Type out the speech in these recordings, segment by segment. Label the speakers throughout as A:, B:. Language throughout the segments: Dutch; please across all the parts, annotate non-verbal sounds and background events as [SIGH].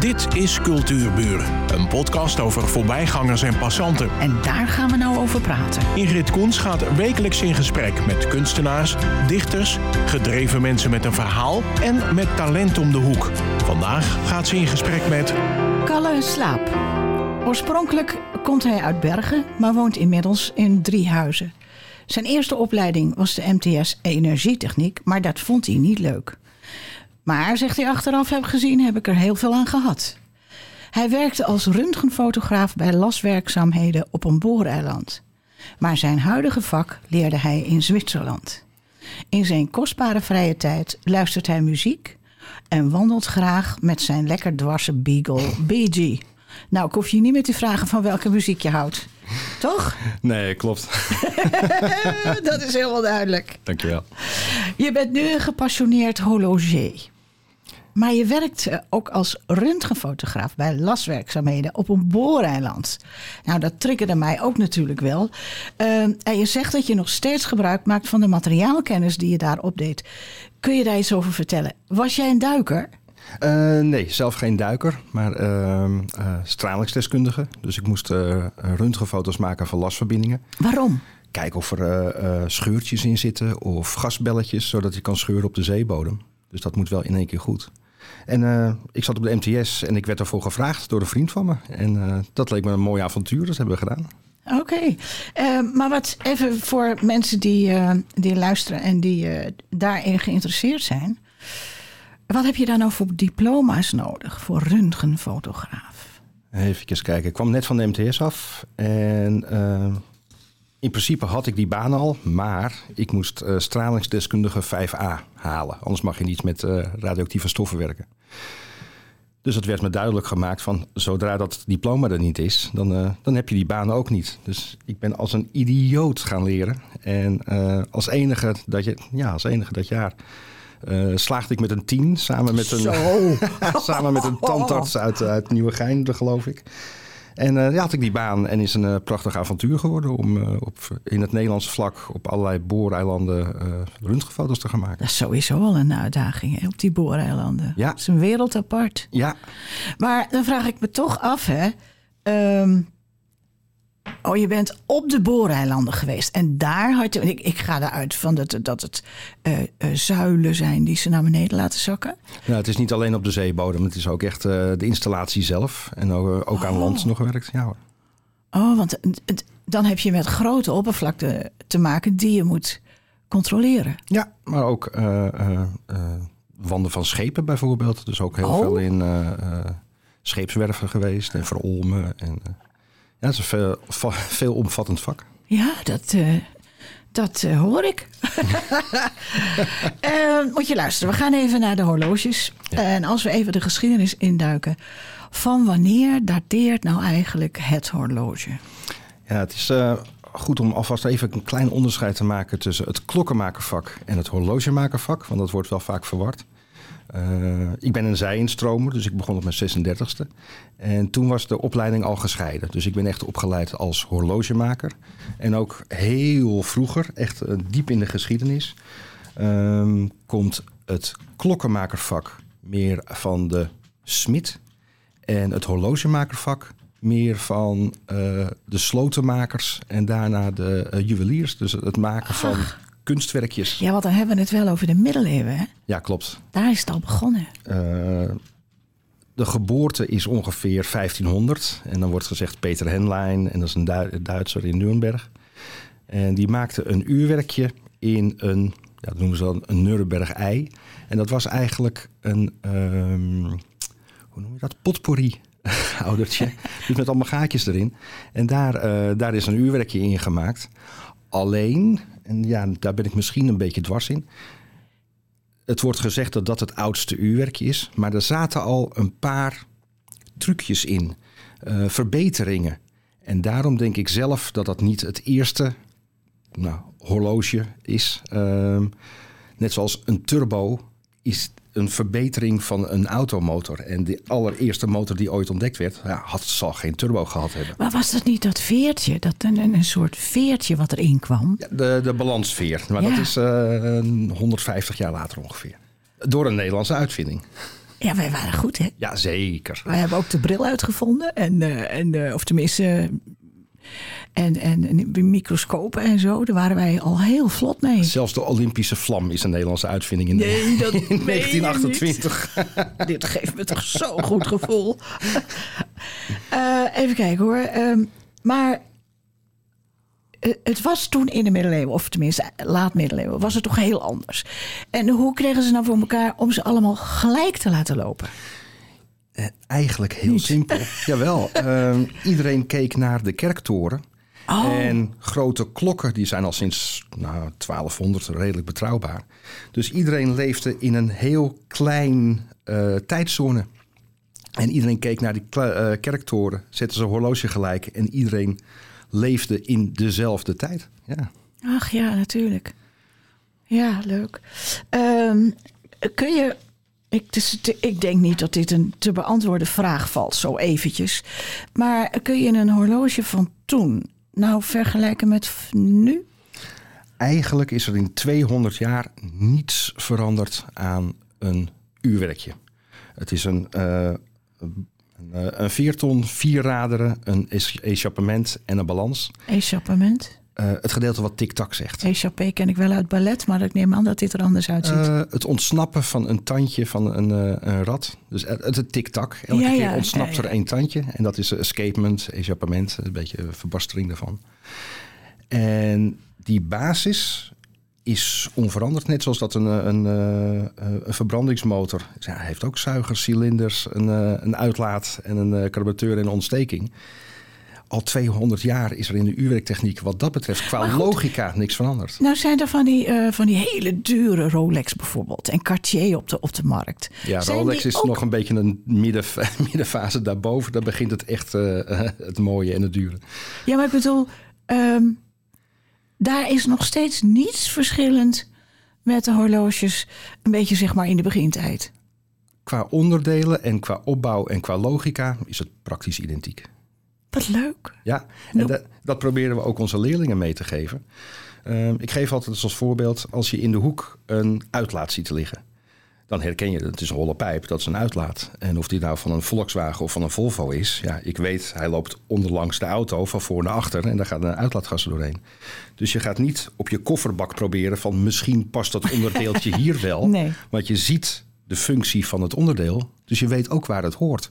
A: Dit is Cultuurburen, een podcast over voorbijgangers en passanten.
B: En daar gaan we nou over praten.
A: Ingrid Koens gaat wekelijks in gesprek met kunstenaars, dichters, gedreven mensen met een verhaal en met talent om de hoek. Vandaag gaat ze in gesprek met
B: Kalle Slaap. Oorspronkelijk komt hij uit Bergen, maar woont inmiddels in Driehuizen. Zijn eerste opleiding was de MTS Energietechniek, maar dat vond hij niet leuk. Maar, zegt hij achteraf heb gezien, heb ik er heel veel aan gehad. Hij werkte als röntgenfotograaf bij laswerkzaamheden op een booreiland. Maar zijn huidige vak leerde hij in Zwitserland. In zijn kostbare vrije tijd luistert hij muziek en wandelt graag met zijn lekker dwarse beagle BG. Nou, ik hoef je niet meer te vragen van welke muziek je houdt. Toch?
C: Nee, klopt. [LAUGHS]
B: Dat is helemaal duidelijk.
C: Dankjewel.
B: Je bent nu een gepassioneerd horloger. Maar je werkt eh, ook als röntgenfotograaf bij laswerkzaamheden op een booreiland. Nou, dat triggerde mij ook natuurlijk wel. Uh, en je zegt dat je nog steeds gebruik maakt van de materiaalkennis die je daar opdeed. Kun je daar iets over vertellen? Was jij een duiker?
C: Uh, nee, zelf geen duiker, maar uh, stralingsdeskundige. Dus ik moest röntgenfoto's maken van lasverbindingen.
B: Waarom?
C: Kijken of er scheurtjes in zitten of gasbelletjes, zodat je kan scheuren op de zeebodem. Dus dat moet wel in één keer goed. En uh, ik zat op de MTS en ik werd daarvoor gevraagd door een vriend van me. En uh, dat leek me een mooi avontuur, dat hebben we gedaan.
B: Oké, okay. uh, maar wat even voor mensen die, die luisteren en die daarin geïnteresseerd zijn. Wat heb je dan nou voor diploma's nodig voor röntgenfotograaf?
C: Even kijken, ik kwam net van de MTS af en in principe had ik die baan al, maar ik moest uh, stralingsdeskundige 5a halen. Anders mag je niet met uh, radioactieve stoffen werken. Dus het werd me duidelijk gemaakt van zodra dat diploma er niet is, dan, uh, dan heb je die baan ook niet. Dus ik ben als een idioot gaan leren. En als, enige dat je, ja, als enige dat jaar slaagde ik met een 10 samen met een, [LAUGHS] samen met een tandarts uit, uit Nieuwegein, geloof ik. En uh, ja, had ik die baan en is een uh, prachtig avontuur geworden om uh, op, in het Nederlandse vlak op allerlei booreilanden röntgenfoto's te gaan maken.
B: Dat is sowieso al een uitdaging hè, op die booreilanden.
C: Ja.
B: Dat is een wereld apart.
C: Ja.
B: Maar dan vraag ik me toch af, hè. Um, Oh, je bent op de booreilanden geweest. En daar had je. Ik, ik ga eruit van dat, dat het uh, uh, zuilen zijn die ze naar beneden laten zakken.
C: Ja, het is niet alleen op de zeebodem. Het is ook echt uh, de installatie zelf. En ook, ook aan
B: Oh.
C: land nog gewerkt. Ja hoor.
B: Oh, want het, dan heb je met grote oppervlakte te maken die je moet controleren.
C: Ja, maar ook wanden van schepen bijvoorbeeld. Dus ook heel
B: Oh.
C: veel in scheepswerven geweest en verolmen. En, ja, het is een veel, veel omvattend vak.
B: Ja, dat, uh, dat uh, hoor ik. uh, [LAUGHS] moet je luisteren, we gaan even naar de horloges. Ja. En als we even de geschiedenis induiken. Van wanneer dateert nou eigenlijk het horloge?
C: Ja, het is goed om alvast even een klein onderscheid te maken tussen het klokkenmakervak en het horlogemakervak. Want dat wordt wel vaak verward. Uh, ik ben een zijinstromer, dus ik begon op mijn 36e. En toen was de opleiding al gescheiden. Dus ik ben echt opgeleid als horlogemaker. En ook heel vroeger, echt uh, diep in de geschiedenis, uh, komt het klokkenmakervak meer van de smid. En het horlogemakervak meer van uh, de slotenmakers en daarna de juweliers. Dus het maken van
B: Ach.
C: Kunstwerkjes.
B: Ja, want dan hebben we het wel over de middeleeuwen, hè?
C: Ja, klopt.
B: Daar is het al begonnen.
C: Uh, de geboorte is ongeveer 1500. En dan wordt gezegd Peter Henlein. En dat is een Du Duitser in Nuremberg. En die maakte een uurwerkje in een, ja, dat noemen ze dan een Nuremberg-ei. En dat was eigenlijk een, um, hoe noem je dat, potpourri [LAUGHS] oudertje. dus met allemaal gaatjes erin. En daar, uh, daar is een uurwerkje in gemaakt. Alleen, en ja, daar ben ik misschien een beetje dwars in. Het wordt gezegd dat dat het oudste uurwerkje is. Maar er zaten al een paar trucjes in. Uh, verbeteringen. En daarom denk ik zelf dat dat niet het eerste nou, horloge is. Uh, net zoals een turbo is een verbetering van een automotor. En de allereerste motor die ooit ontdekt werd, ja, had, zal geen turbo gehad hebben.
B: Maar was dat niet dat veertje, dat een, een soort veertje wat erin kwam?
C: Ja, de, de balansveer. Maar
B: Ja.
C: dat is uh, 150 jaar later ongeveer. Door een Nederlandse uitvinding.
B: Ja, wij waren goed, hè?
C: Ja, zeker.
B: Wij hebben ook de bril uitgevonden. En, eh, en, eh, of tenminste, eh, en, en, en microscopen en zo. Daar waren wij al heel vlot mee.
C: Zelfs de Olympische vlam is een Nederlandse uitvinding in,
B: Nee, dat [LAUGHS]
C: in
B: meen je
C: 1928. [LAUGHS]
B: Dit geeft me toch zo'n goed gevoel. [LAUGHS] Eh, even kijken hoor. Ehm, maar eh, het was toen in de middeleeuwen, of tenminste laat middeleeuwen, was het toch heel anders. En hoe kregen ze nou voor elkaar om ze allemaal gelijk te laten lopen?
C: Eh, Eigenlijk heel
B: Niet.
C: simpel. Jawel. ehm, iedereen keek naar de kerktoren.
B: Oh.
C: En grote klokken, die zijn al sinds nou, 1200 redelijk betrouwbaar. Dus iedereen leefde in een heel klein eh, tijdzone. En iedereen keek naar die eh, kerktoren, zette zijn horloge gelijk. En iedereen leefde in dezelfde tijd. Ja.
B: Ach ja, natuurlijk. Ja, leuk. Ehm, kun je. Ik, dus, ik denk niet dat dit een te beantwoorden vraag valt, zo eventjes. Maar kun je een horloge van toen nou vergelijken met nu?
C: Eigenlijk is er in 200 jaar niets veranderd aan een uurwerkje. Het is een, eh, een, eh, een vierton, vier raderen, een échappement en een balans.
B: Echappement.
C: Eh, het gedeelte wat tik-tak zegt.
B: Echappé ken ik wel uit ballet, maar ik neem aan dat dit er anders uitziet.
C: Eh, het ontsnappen van een tandje van een, eh, een rat. Dus het, het, tik-tak. Elke
B: Ja,
C: keer
B: ja,
C: ontsnapt
B: ja,
C: er één tandje. En dat is escapement, échappement. Een beetje een verbastering daarvan. En die basis is onveranderd. Net zoals dat een, een, een verbrandingsmotor. Ja, hij heeft ook zuigers, cilinders, een, een uitlaat en een carburateur en een ontsteking. Al 200 jaar is er in de uurwerktechniek wat dat betreft qua
B: goed.
C: logica niks veranderd.
B: Nou zijn er van die, eh, van die hele dure Rolex bijvoorbeeld en Cartier op de, op de markt.
C: Ja,
B: Zijn
C: Rolex is
B: ook-
C: nog een beetje een midden, [LAUGHS] middenfase daarboven. Daar begint het echt eh, het mooie en het dure.
B: Ja, maar ik bedoel, ehm, daar is nog steeds niets verschillend met de horloges, een beetje zeg maar in de begintijd.
C: Qua onderdelen en qua opbouw en qua logica is het praktisch identiek.
B: Wat leuk.
C: Ja, en dat, dat proberen we ook onze leerlingen mee te geven. Ehm, ik geef altijd als voorbeeld, als je in de hoek een uitlaat ziet liggen. Dan herken je, het is een holle pijp, dat is een uitlaat. En of die nou van een Volkswagen of van een Volvo is... ja, ik weet, hij loopt onderlangs de auto van voor naar achter... en daar gaat een uitlaatgas doorheen. Dus je gaat niet op je kofferbak proberen van... misschien past dat onderdeeltje [LAUGHS] hier wel.
B: Nee.
C: Want je ziet de functie van het onderdeel, dus je weet ook waar het hoort.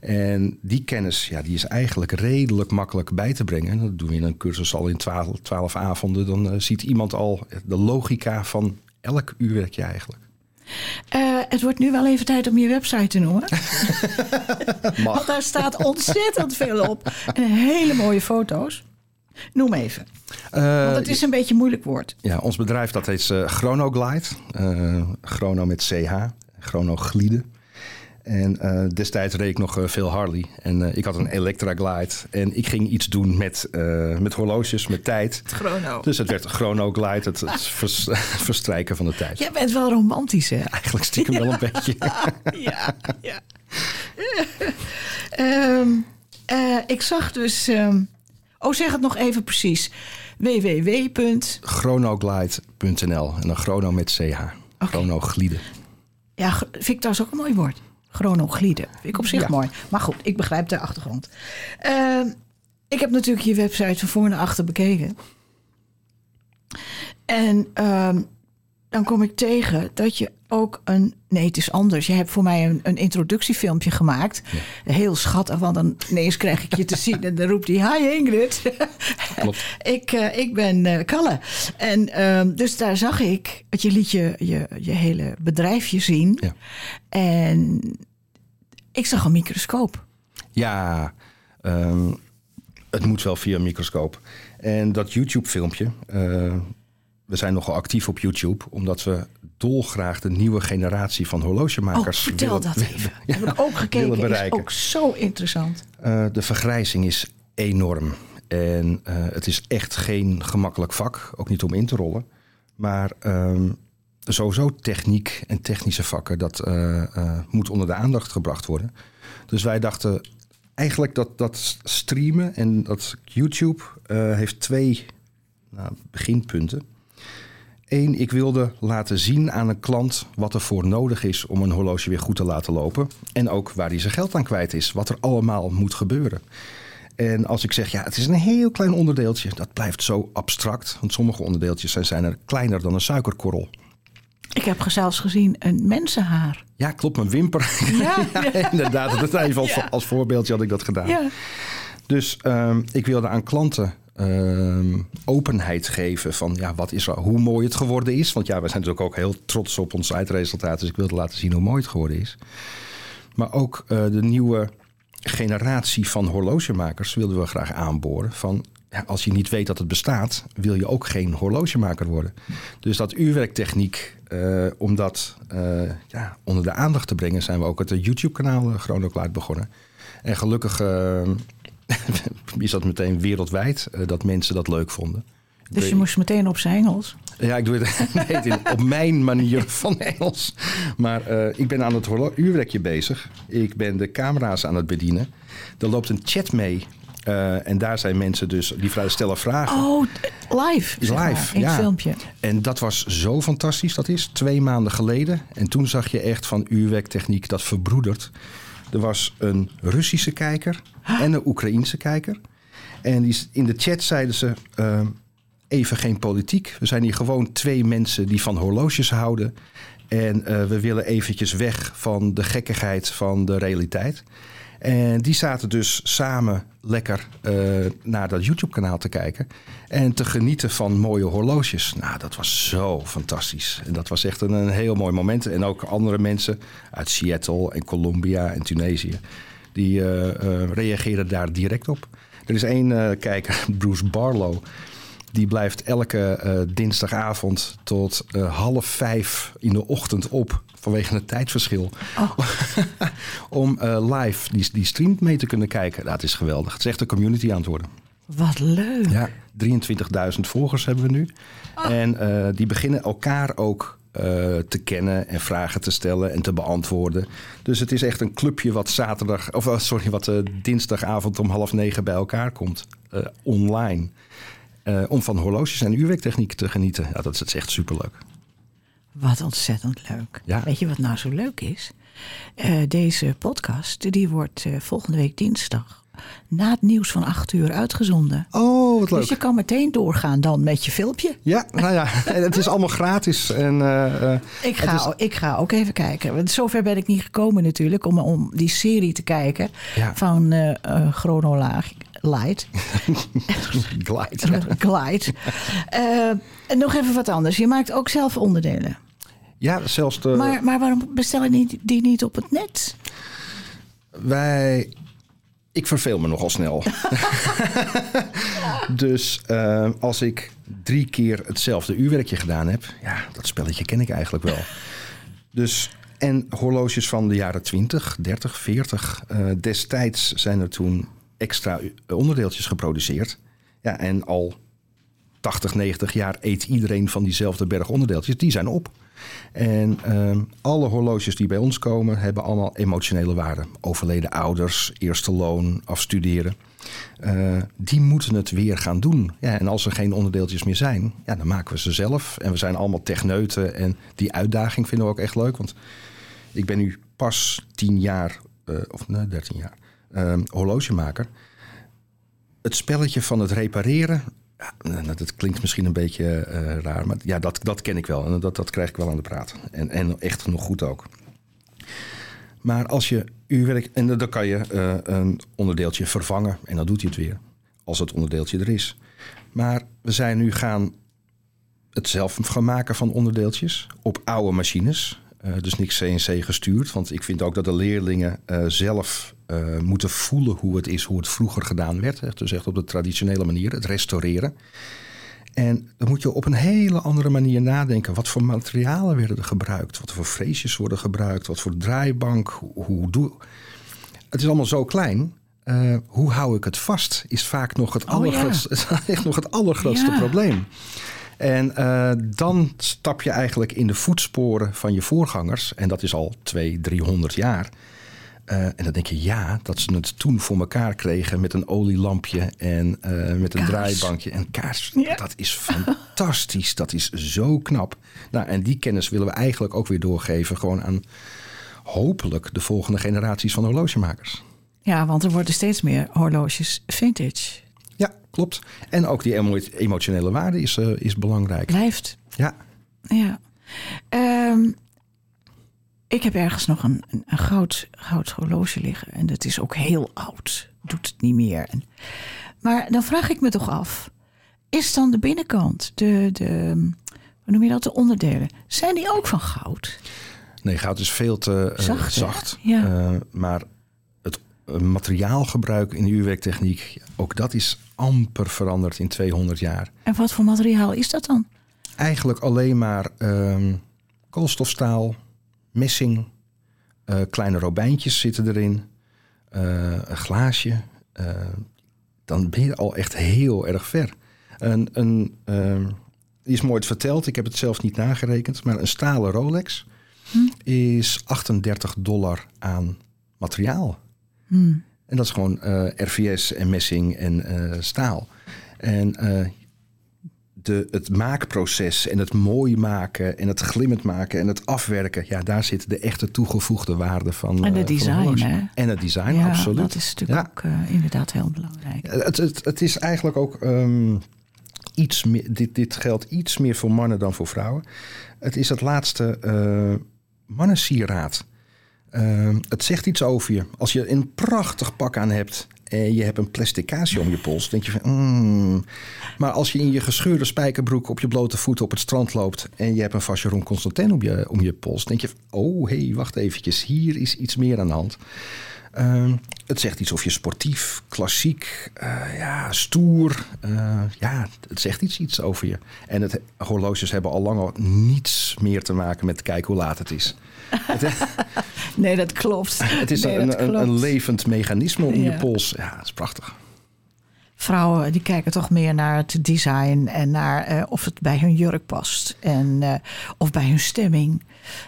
C: En die kennis ja, die is eigenlijk redelijk makkelijk bij te brengen. Dat doen we in een cursus al in twaalf, twaalf avonden. Dan eh, ziet iemand al de logica van elk uurwerkje eigenlijk.
B: Eh, het wordt nu wel even tijd om je website te noemen. [LAUGHS] Want daar staat ontzettend veel op. En hele mooie foto's. Noem even.
C: Eh,
B: Want het is een beetje een moeilijk woord.
C: ja, ons bedrijf dat heet eh, Chronoglide. Chrono met CH. Chronoglide. En eh, destijds reed ik nog eh, veel Harley. En eh, ik had een Electra Glide. En ik ging iets doen met, met horloges, met tijd.
B: Chrono.
C: Dus het werd Chronoglide, het, het vers- [LAUGHS] verstrijken van de tijd.
B: Jij bent wel romantisch, hè?
C: Eigenlijk stiekem wel een [LAUGHS] beetje.
B: ja, ja. [LAUGHS] Ehm, eh, ik zag dus. ehm, oh, zeg het nog even precies. www.
C: Chronoglide.nl en dan chrono met ch. Chronoglide.
B: Ja, g- vind ik trouwens ook een mooi woord. Chronoglide. Vind ik op zich
C: Ja.
B: mooi. Maar goed, ik begrijp de achtergrond. Ehm, ik heb natuurlijk je website van voor naar achter bekeken. En ehm, dan kom ik tegen dat je ook een... Nee, het is anders. Je hebt voor mij een, een introductiefilmpje gemaakt. Heel schattig, want dan ineens krijg ik je te zien... en dan roept hij, hi Ingrid.
C: Klopt. [LAUGHS]
B: ik, eh, ik ben eh, Kalle. En ehm, dus daar zag ik... dat je liet je, je, je hele bedrijfje zien.
C: Ja.
B: En ik zag een microscoop.
C: Ja, ehm, het moet wel via een microscoop. En dat YouTube-filmpje, eh, we zijn nogal actief op YouTube, omdat we dolgraag de nieuwe generatie van
B: Oh,
C: horlogemakers
B: vertel
C: willen-
B: dat even. [LAUGHS]
C: Ja,
B: heb ik ook gekeken.
C: willen
B: Is
C: bereiken.
B: ook zo interessant.
C: Eh, de vergrijzing is enorm. En eh, het is echt geen gemakkelijk vak, ook niet om in te rollen. Maar ehm, sowieso techniek en technische vakken, dat eh, moet onder de aandacht gebracht worden. Dus wij dachten eigenlijk dat, dat streamen en dat YouTube heeft twee nou, beginpunten. Eén, ik wilde laten zien aan een klant wat er voor nodig is om een horloge weer goed te laten lopen. En ook waar hij zijn geld aan kwijt is, wat er allemaal moet gebeuren. En als ik zeg, ja, het is een heel klein onderdeeltje, dat blijft zo abstract. Want sommige onderdeeltjes zijn, zijn er kleiner dan een suikerkorrel.
B: Ik heb zelfs gezien een mensenhaar.
C: Ja, klopt, mijn wimper. [LAUGHS]
B: Ja,
C: ja, inderdaad. Dat even als,
B: Ja.
C: als voorbeeldje had ik dat gedaan.
B: Ja.
C: Dus ehm, ik wilde aan klanten ehm, openheid geven van ja, wat is er, hoe mooi het geworden is. Want ja, wij zijn natuurlijk ook heel trots op ons eindresultaat. Dus ik wilde laten zien hoe mooi het geworden is. Maar ook eh, de nieuwe generatie van horlogemakers wilden we graag aanboren. Van ja, als je niet weet dat het bestaat, wil je ook geen horlogemaker worden. Dus dat uurwerktechniek, eh, om dat eh, ja, onder de aandacht te brengen, zijn we ook het YouTube-kanaal Chronoclaat begonnen. En gelukkig eh, [LAUGHS] is dat meteen wereldwijd eh, dat mensen dat leuk vonden.
B: Dus je moest meteen op zijn Engels.
C: Ja, ik doe het [LAUGHS] nee, het in- op mijn manier van Engels. Maar eh, ik ben aan het uurwerkje bezig. Ik ben de camera's aan het bedienen. Er loopt een chat mee. eh, en daar zijn mensen dus die stellen vragen.
B: Oh, live. maar,
C: Live,
B: in
C: ja.
B: het filmpje.
C: En dat was zo fantastisch. Dat is twee maanden geleden. En toen zag je echt van uurwerktechniek dat verbroedert. Er was een Russische kijker en een Oekraïense kijker. En die, in de chat zeiden ze... eh, even geen politiek. We zijn hier gewoon twee mensen die van horloges houden. En eh, we willen eventjes weg van de gekkigheid van de realiteit. En die zaten dus samen lekker eh, naar dat YouTube-kanaal te kijken. En te genieten van mooie horloges. Nou, dat was zo fantastisch. En dat was echt een, een heel mooi moment. En ook andere mensen uit Seattle en Colombia en Tunesië. Die eh, eh, reageerden daar direct op. Er is één kijker, [LAUGHS] Bruce Barlow. Die blijft elke dinsdagavond tot half vijf in de ochtend op. Vanwege het tijdverschil. [LAUGHS] Om eh, live die, die stream mee te kunnen kijken. Dat is geweldig. Het is echt een community aan het worden.
B: Wat leuk.
C: Ja, 23.000 volgers hebben we nu. En eh, die beginnen elkaar ook eh, te kennen en vragen te stellen en te beantwoorden. Dus het is echt een clubje wat zaterdag, of sorry, wat dinsdagavond om half negen bij elkaar komt. online. Om van horloges en uurwerktechniek te genieten. Ja, dat is echt superleuk.
B: Wat ontzettend leuk.
C: Ja.
B: Weet je wat nou zo leuk is? Eh, deze podcast die wordt eh, volgende week dinsdag na het nieuws van 8 uur uitgezonden.
C: Oh, wat
B: Dus je kan meteen doorgaan dan met je filmpje.
C: Ja, nou ja, [LAUGHS] het is allemaal gratis. En, eh,
B: Ik ga,
C: is-
B: ik ga ook even kijken. Want zover ben ik niet gekomen natuurlijk om, om die serie te kijken
C: Ja.
B: van eh, Chronolaag Light.
C: Glide. [LAUGHS] ja.
B: Glide. Eh, en nog even wat anders. Je maakt ook zelf onderdelen.
C: Ja, zelfs de,
B: Maar, maar waarom bestel je die niet op het net?
C: wij. Ik verveel me nogal snel. [LAUGHS] dus eh, als ik drie keer hetzelfde uurwerkje gedaan heb, ja, dat spelletje ken ik eigenlijk wel. Dus en horloges van de jaren 20, 30, 40. eh, destijds zijn er toen extra onderdeeltjes geproduceerd. Ja, en al 80, 90 jaar eet iedereen van diezelfde berg onderdeeltjes. Die zijn op. En ehm, alle horloges die bij ons komen, hebben allemaal emotionele waarde. Overleden ouders, eerste loon, afstuderen. Eh, die moeten het weer gaan doen. Ja, en als er geen onderdeeltjes meer zijn, ja, dan maken we ze zelf. En we zijn allemaal techneuten. En die uitdaging vinden we ook echt leuk. Want ik ben nu pas 10 jaar, eh, of nee, 13 jaar, ehm, horlogemaker. Het spelletje van het repareren, nou, dat klinkt misschien een beetje eh, raar, maar ja, dat, dat ken ik wel. En dat, dat krijg ik wel aan de praat. En, en echt nog goed ook. Maar als je uurwerk, en dan kan je eh, een onderdeeltje vervangen en dan doet hij het weer. Als het onderdeeltje er is. Maar we zijn nu gaan het zelf gaan maken van onderdeeltjes op oude machines. Eh, dus niks CNC gestuurd. Want ik vind ook dat de leerlingen eh, zelf eh, moeten voelen hoe het is, hoe het vroeger gedaan werd. Hè. Dus echt op de traditionele manier, het restaureren. En dan moet je op een hele andere manier nadenken. Wat voor materialen werden er gebruikt? Wat voor freesjes worden gebruikt? Wat voor draaibank? Hoe, hoe doe... Het is allemaal zo klein. Hoe hou ik het vast? Is vaak nog het
B: Oh,
C: allergrootste, [LAUGHS] echt nog het allergrootste
B: Ja.
C: probleem. En eh, dan stap je eigenlijk in de voetsporen van je voorgangers. En dat is al 200, 300 jaar. Eh, en dan denk je, ja, dat ze het toen voor elkaar kregen met een olielampje en eh, met een
B: Kaars.
C: draaibankje en kaars.
B: Ja.
C: Dat is fantastisch. Dat is zo knap. Nou, en die kennis willen we eigenlijk ook weer doorgeven, gewoon aan hopelijk de volgende generaties van horlogemakers.
B: Ja, want er worden steeds meer horloges vintage.
C: Ja, klopt. En ook die emo- emotionele waarde is, eh, is belangrijk.
B: Blijft.
C: Ja,
B: Ja. Ehm, ik heb ergens nog een, een, een goud, goud horloge liggen. En dat is ook heel oud. Doet het niet meer. En, maar dan vraag ik me toch af. Is dan de binnenkant, de, de, hoe noem je dat, de onderdelen. Zijn die ook van goud?
C: nee, goud is veel te eh,
B: Zacht. Ja.
C: Eh, maar materiaalgebruik in de uurwerktechniek, ook dat is amper veranderd in 200 jaar.
B: En wat voor materiaal is dat dan?
C: Eigenlijk alleen maar ehm, koolstofstaal, messing, eh, kleine robijntjes zitten erin, eh, een glaasje. eh, dan ben je al echt heel erg ver. Een, een, ehm, die is mooi verteld, ik heb het zelf niet nagerekend, maar een stalen Rolex is 38 dollar aan materiaal.
B: Hmm.
C: En dat is gewoon eh, RVS en messing en eh, staal. En eh, de, het maakproces en het mooi maken en het glimmend maken en het afwerken, ja, daar zit de echte toegevoegde waarde van.
B: En de
C: van een
B: design, hè?
C: En het design,
B: ja,
C: absoluut.
B: dat is natuurlijk
C: Ja.
B: ook inderdaad heel belangrijk.
C: Het, het, het is eigenlijk ook ehm, iets meer. Dit, dit geldt iets meer voor mannen dan voor vrouwen. Het is het laatste mannensieraad. Ehm, het zegt iets over je. Als je een prachtig pak aan hebt en je hebt een plastic kaasje om je pols, denk je van. mm. Maar als je in je gescheurde spijkerbroek op je blote voeten op het strand loopt en je hebt een Vacheron Constantin om je, om je pols, denk je van, oh hé, hey, wacht eventjes, hier is iets meer aan de hand. Ehm, het zegt iets over je sportief, klassiek, eh, ja, stoer. eh, ja, het zegt iets, iets over je. En het, horloges hebben al lang al niets meer te maken met kijken hoe laat het is. [LAUGHS]
B: Nee, dat klopt.
C: het is
B: Nee,
C: een, een, levend mechanisme om
B: Ja.
C: je pols. Ja, dat is prachtig.
B: Vrouwen die kijken toch meer naar het design en naar eh, of het bij hun jurk past. En, eh, of bij hun stemming.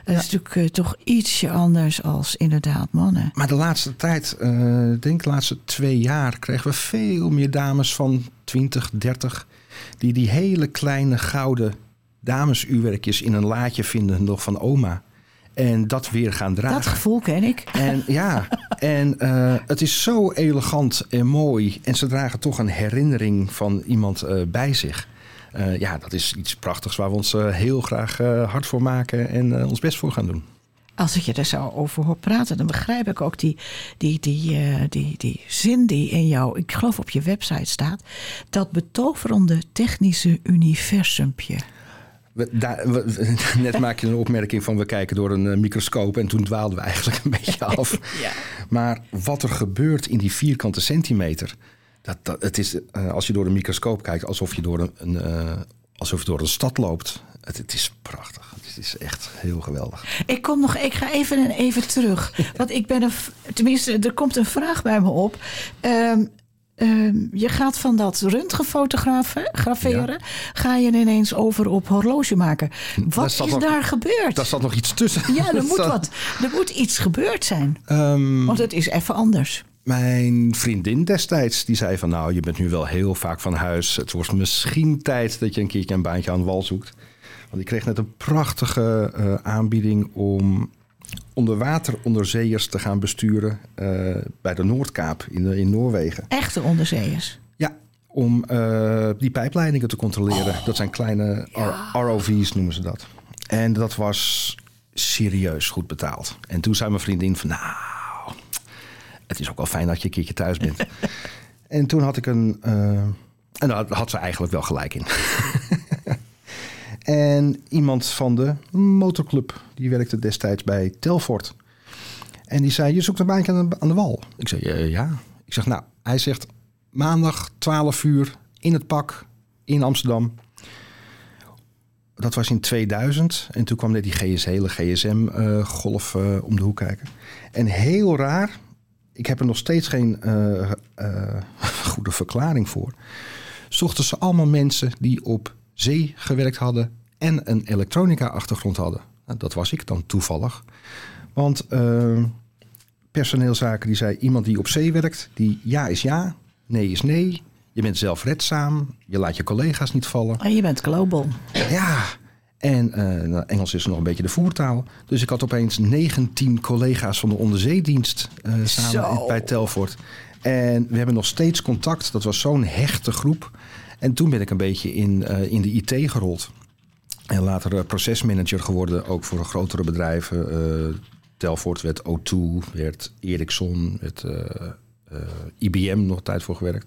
B: Dat is natuurlijk eh, toch ietsje anders als inderdaad mannen.
C: Maar de laatste tijd, ik denk de laatste twee jaar, krijgen we veel meer dames van 20, 30... die die hele kleine gouden damesuurwerkjes in een laadje vinden nog van oma. En dat weer gaan dragen.
B: Dat gevoel ken ik.
C: En ja, en eh, het is zo elegant en mooi. En ze dragen toch een herinnering van iemand eh, bij zich. Eh, ja, dat is iets prachtigs waar we ons heel graag hard voor maken en ons best voor gaan doen.
B: Als ik je er zo over hoor praten, dan begrijp ik ook die, die, die, die, die zin die in jou, ik geloof op je website staat. Dat betoverende technische universumpje.
C: We, daar, we- [LAUGHS] net maak je een opmerking van we kijken door een eh, microscoop en toen dwaalden we eigenlijk een [LAUGHS] beetje af.
B: Ja.
C: Maar wat er gebeurt in die vierkante centimeter, dat, dat, het is eh, als je door een microscoop kijkt alsof je door een, een, eh, alsof je door een stad loopt. Het, het is prachtig. Het is echt heel geweldig.
B: Ik kom nog, ik ga even en even terug. [LAUGHS] Want ik ben een, tenminste, er komt een vraag bij me op. Ehm, ehm, je gaat van dat röntgenfotograferen, graveren, ga je ineens over op horloge maken. Wat
C: staat
B: is
C: nog-
B: daar gebeurd?
C: Daar zat nog iets tussen.
B: Ja, er [LAUGHS] moet wat. Er moet iets gebeurd zijn.
C: Ehm,
B: Want het is even anders.
C: Mijn vriendin destijds, die zei van nou, je bent nu wel heel vaak van huis. Het wordt misschien tijd dat je een keertje een baantje aan de wal zoekt. Want ik kreeg net een prachtige eh, aanbieding om onderwater onderzeeërs te gaan besturen eh, bij de Noordkaap in, in Noorwegen.
B: Echte onderzeeërs.
C: Ja, om eh, die pijpleidingen te controleren. Dat zijn kleine ROV's noemen ze dat. En dat was serieus goed betaald. En toen zei mijn vriendin van nou, het is ook wel fijn dat je een keertje thuis bent. [LAUGHS] en toen had ik een... eh, en daar had ze eigenlijk wel gelijk in. En iemand van de motorclub, die werkte destijds bij Telfort. En die zei, je zoekt een baantje aan de, wal. Ik zei, "Eh, ja. Ik zeg, nou, hij zegt maandag 12 uur in het pak in Amsterdam. Dat was in 2000. En toen kwam net die GS, hele GSM-golf eh, om de hoek kijken. En heel raar, ik heb er nog steeds geen eh, eh, [LAUGHS] goede verklaring voor. Zochten ze allemaal mensen die op zee gewerkt hadden en een elektronica-achtergrond hadden. Nou, dat was ik dan toevallig. Want eh, personeelszaken die zei... iemand die op zee werkt, die ja is ja, nee is nee. Je bent zelfredzaam, je laat je collega's niet vallen.
B: En je bent global.
C: Ja, en eh, nou, Engels is nog een beetje de voertaal. Dus ik had opeens 19 collega's van de onderzeedienst eh, samen
B: Zo.
C: bij Telfort. En we hebben nog steeds contact. Dat was zo'n hechte groep. En toen ben ik een beetje in, eh, in de IT gerold. En later eh, procesmanager geworden, ook voor grotere bedrijven. Eh, Telfort werd O2, werd Ericsson, werd IBM nog tijd voor gewerkt.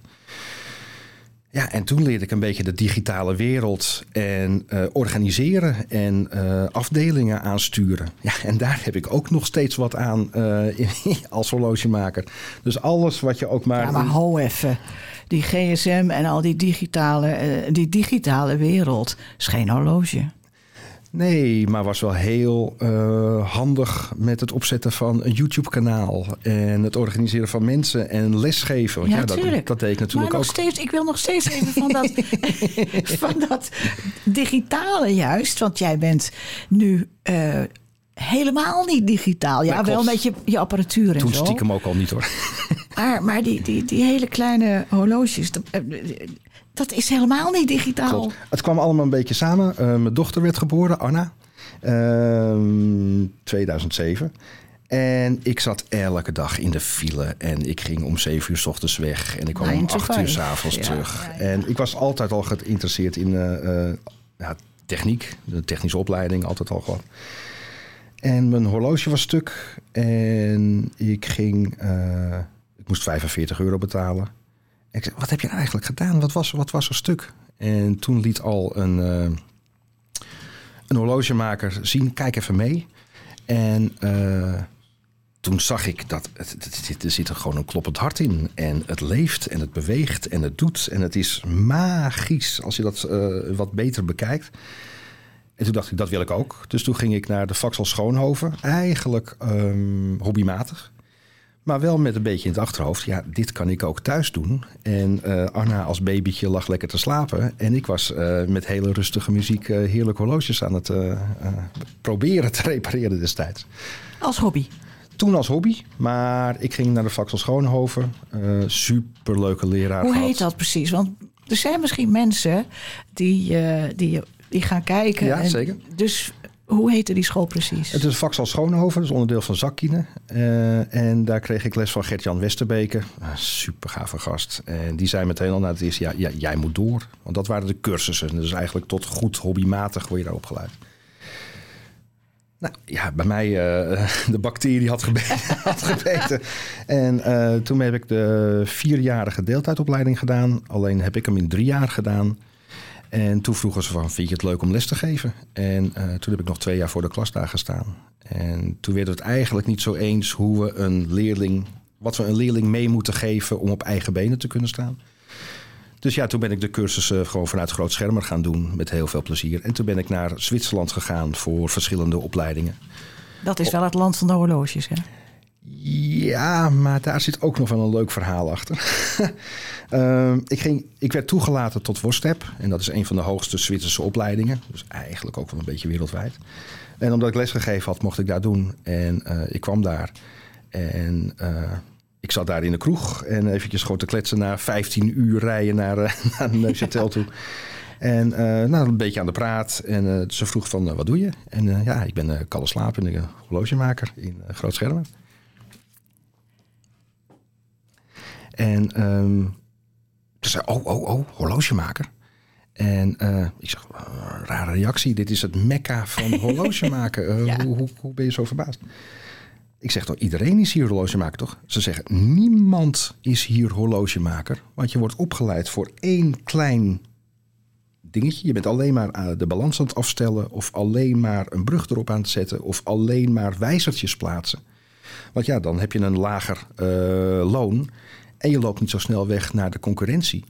C: Ja, en toen leerde ik een beetje de digitale wereld en eh, organiseren en eh, afdelingen aansturen. Ja, en daar heb ik ook nog steeds wat aan eh, [LAUGHS] als horlogemaker. Dus alles wat je ook maar.
B: Ja, maar ho even. Die gsm en al die digitale, die digitale wereld is geen horloge.
C: Nee, maar was wel heel eh, handig met het opzetten van een YouTube-kanaal en het organiseren van mensen en lesgeven. Want
B: Ja,
C: ja, dat, dat deed ik natuurlijk
B: maar nog
C: ook.
B: steeds, ik wil nog steeds even van dat, [LAUGHS] van dat digitale juist. Want jij bent nu eh, helemaal niet digitaal. Ja, wel met je, je apparatuur en
C: Toen
B: zo.
C: stiekem ook al niet hoor.
B: Maar, maar die, die, die hele kleine horloges, dat, is helemaal niet digitaal.
C: Klopt. Het kwam allemaal een beetje samen. Eh, mijn dochter werd geboren, Anna. Ehm 2007. En ik zat elke dag in de file. En ik ging om zeven uur s ochtends weg. En ik kwam om acht uur
B: five.
C: s'avonds
B: Ja,
C: terug.
B: ja, ja.
C: En ik was altijd al geïnteresseerd in eh, eh, ja, techniek. De technische opleiding, altijd al gehad. En mijn horloge was stuk. En ik ging... ik moest 45 euro betalen. Wat heb je nou eigenlijk gedaan? Wat was, wat was er stuk? En toen liet al een, eh, een horlogemaker zien, kijk even mee. En eh, toen zag ik dat het, er zit er gewoon een kloppend hart in. En het leeft en het beweegt en het doet. En het is magisch als je dat eh, wat beter bekijkt. En toen dacht ik, dat wil ik ook. Dus toen ging ik naar de Vaxel Schoonhoven. Eigenlijk ehm, hobbymatig. Maar wel met een beetje in het achterhoofd. Ja, dit kan ik ook thuis doen. En eh, Anna als babytje lag lekker te slapen. En ik was eh, met hele rustige muziek eh, heerlijk horloges aan het proberen te [LAUGHS] repareren destijds.
B: Als hobby.
C: Toen als hobby, maar ik ging naar de Vaxel Schoonhoven. Superleuke leraar
B: Hoe
C: gehad.
B: heet dat precies? Want er zijn misschien mensen die, die, die gaan kijken.
C: Ja,
B: en-
C: zeker.
B: Dus hoe heette die school precies?
C: Het is Vaxel Schoonhoven, dat is onderdeel van Zakkine. Eh, en daar kreeg ik les van Gert-Jan Westerbeke. Super gave gast. En die zei meteen al na het eerste jaar, ja, jij moet door. Want dat waren de cursussen. Dus eigenlijk tot goed hobbymatig word je daar opgeleid. Nou ja, bij mij eh, [LAUGHS] de bacterie had gebeten. [LAUGHS] had gebeten. En eh, toen heb ik de vierjarige deeltijdopleiding gedaan. Alleen heb ik hem in drie jaar gedaan. En toen vroegen ze van, vind je het leuk om les te geven? En eh, toen heb ik nog twee jaar voor de klas daar gestaan. En toen werden we het eigenlijk niet zo eens hoe we een leerling, wat we een leerling mee moeten geven om op eigen benen te kunnen staan. Dus ja, toen ben ik de cursussen gewoon vanuit groot schermer gaan doen met heel veel plezier. En toen ben ik naar Zwitserland gegaan voor verschillende opleidingen.
B: Dat is wel het land van de horloges, hè?
C: Ja, maar daar zit ook nog wel een leuk verhaal achter. [LAUGHS] Ehm, ik, ging, ik werd toegelaten tot Worstep. En dat is een van de hoogste Zwitserse opleidingen. Dus eigenlijk ook wel een beetje wereldwijd. En omdat ik lesgegeven had, mocht ik daar doen. En eh, ik kwam daar. En eh, ik zat daar in de kroeg. En eventjes gewoon te kletsen na 15 uur rijden naar, eh, [LAUGHS] naar Neuchâtel toe. En nou, een beetje aan de praat. En ze vroeg van, wat doe je? En ja, ik ben uh, Kalle Slaap en horlogemaker in Groot Schermen. En ehm ze zei, oh, oh, oh, horlogemaker. En uh, ik zeg, uh, rare reactie. Dit is het mekka van [LAUGHS] horlogemaken. Uh, ja. hoe, hoe, hoe, ben je zo verbaasd? Ik zeg toch, iedereen is hier horlogemaker, toch? Ze zeggen, niemand is hier horlogemaker. Want je wordt opgeleid voor één klein dingetje. Je bent alleen maar de balans aan het afstellen... of alleen maar een brug erop aan het zetten... of alleen maar wijzertjes plaatsen. Want ja, dan heb je een lager uh, loon... en je loopt niet zo snel weg naar de concurrentie.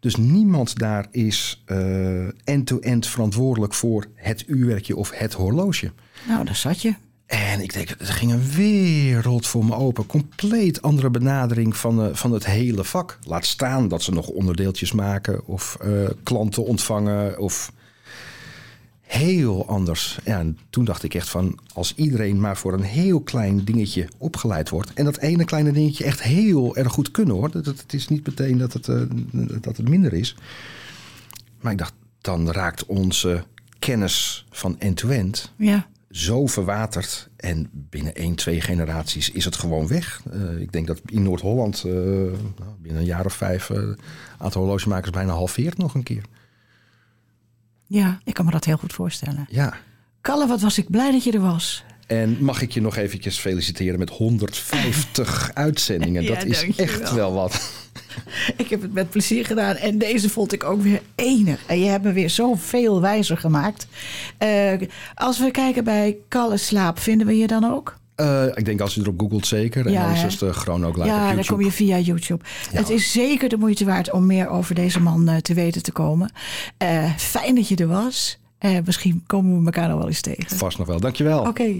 C: Dus niemand daar is end-to-end uh, -end verantwoordelijk voor het uurwerkje of het horloge.
B: Nou, daar zat je.
C: En ik denk, er ging een wereld voor me open. Compleet andere benadering van, uh, van het hele vak. Laat staan dat ze nog onderdeeltjes maken of uh, klanten ontvangen. Of heel anders. Ja, en toen dacht ik echt van, als iedereen maar voor een heel klein dingetje opgeleid wordt. En dat ene kleine dingetje echt heel erg goed kunnen hoor. Dat, het is niet meteen dat het, eh, dat het minder is. Maar ik dacht, dan raakt onze kennis van end-to-end
B: Ja.
C: zo verwaterd. En binnen één, twee generaties is het gewoon weg. Eh, ik denk dat in Noord-Holland eh, nou, binnen een jaar of vijf... eh aantal horlogemakers bijna halveert nog een keer.
B: Ja, ik kan me dat heel goed voorstellen.
C: Ja.
B: Kalle, wat was ik blij dat je er was.
C: En mag ik je nog eventjes feliciteren met 150 [LAUGHS] uitzendingen.
B: Ja,
C: dat is echt wel wat. [LAUGHS]
B: Ik heb het met plezier gedaan en deze vond ik ook weer enig. En je hebt me weer zoveel wijzer gemaakt. Eh, als we kijken bij Kalle Slaap, vinden we je dan ook?
C: Eh, ik denk als je erop googelt zeker. En
B: Ja,
C: anders
B: hè?
C: is de Chrono ook live
B: ja,
C: op
B: dan
C: YouTube.
B: kom je via YouTube.
C: Ja.
B: Het is zeker de moeite waard om meer over deze man eh, te weten te komen. Eh, fijn dat je er was. Eh, misschien komen we elkaar nog wel eens tegen.
C: Vast nog wel. Dankjewel.
B: Oké.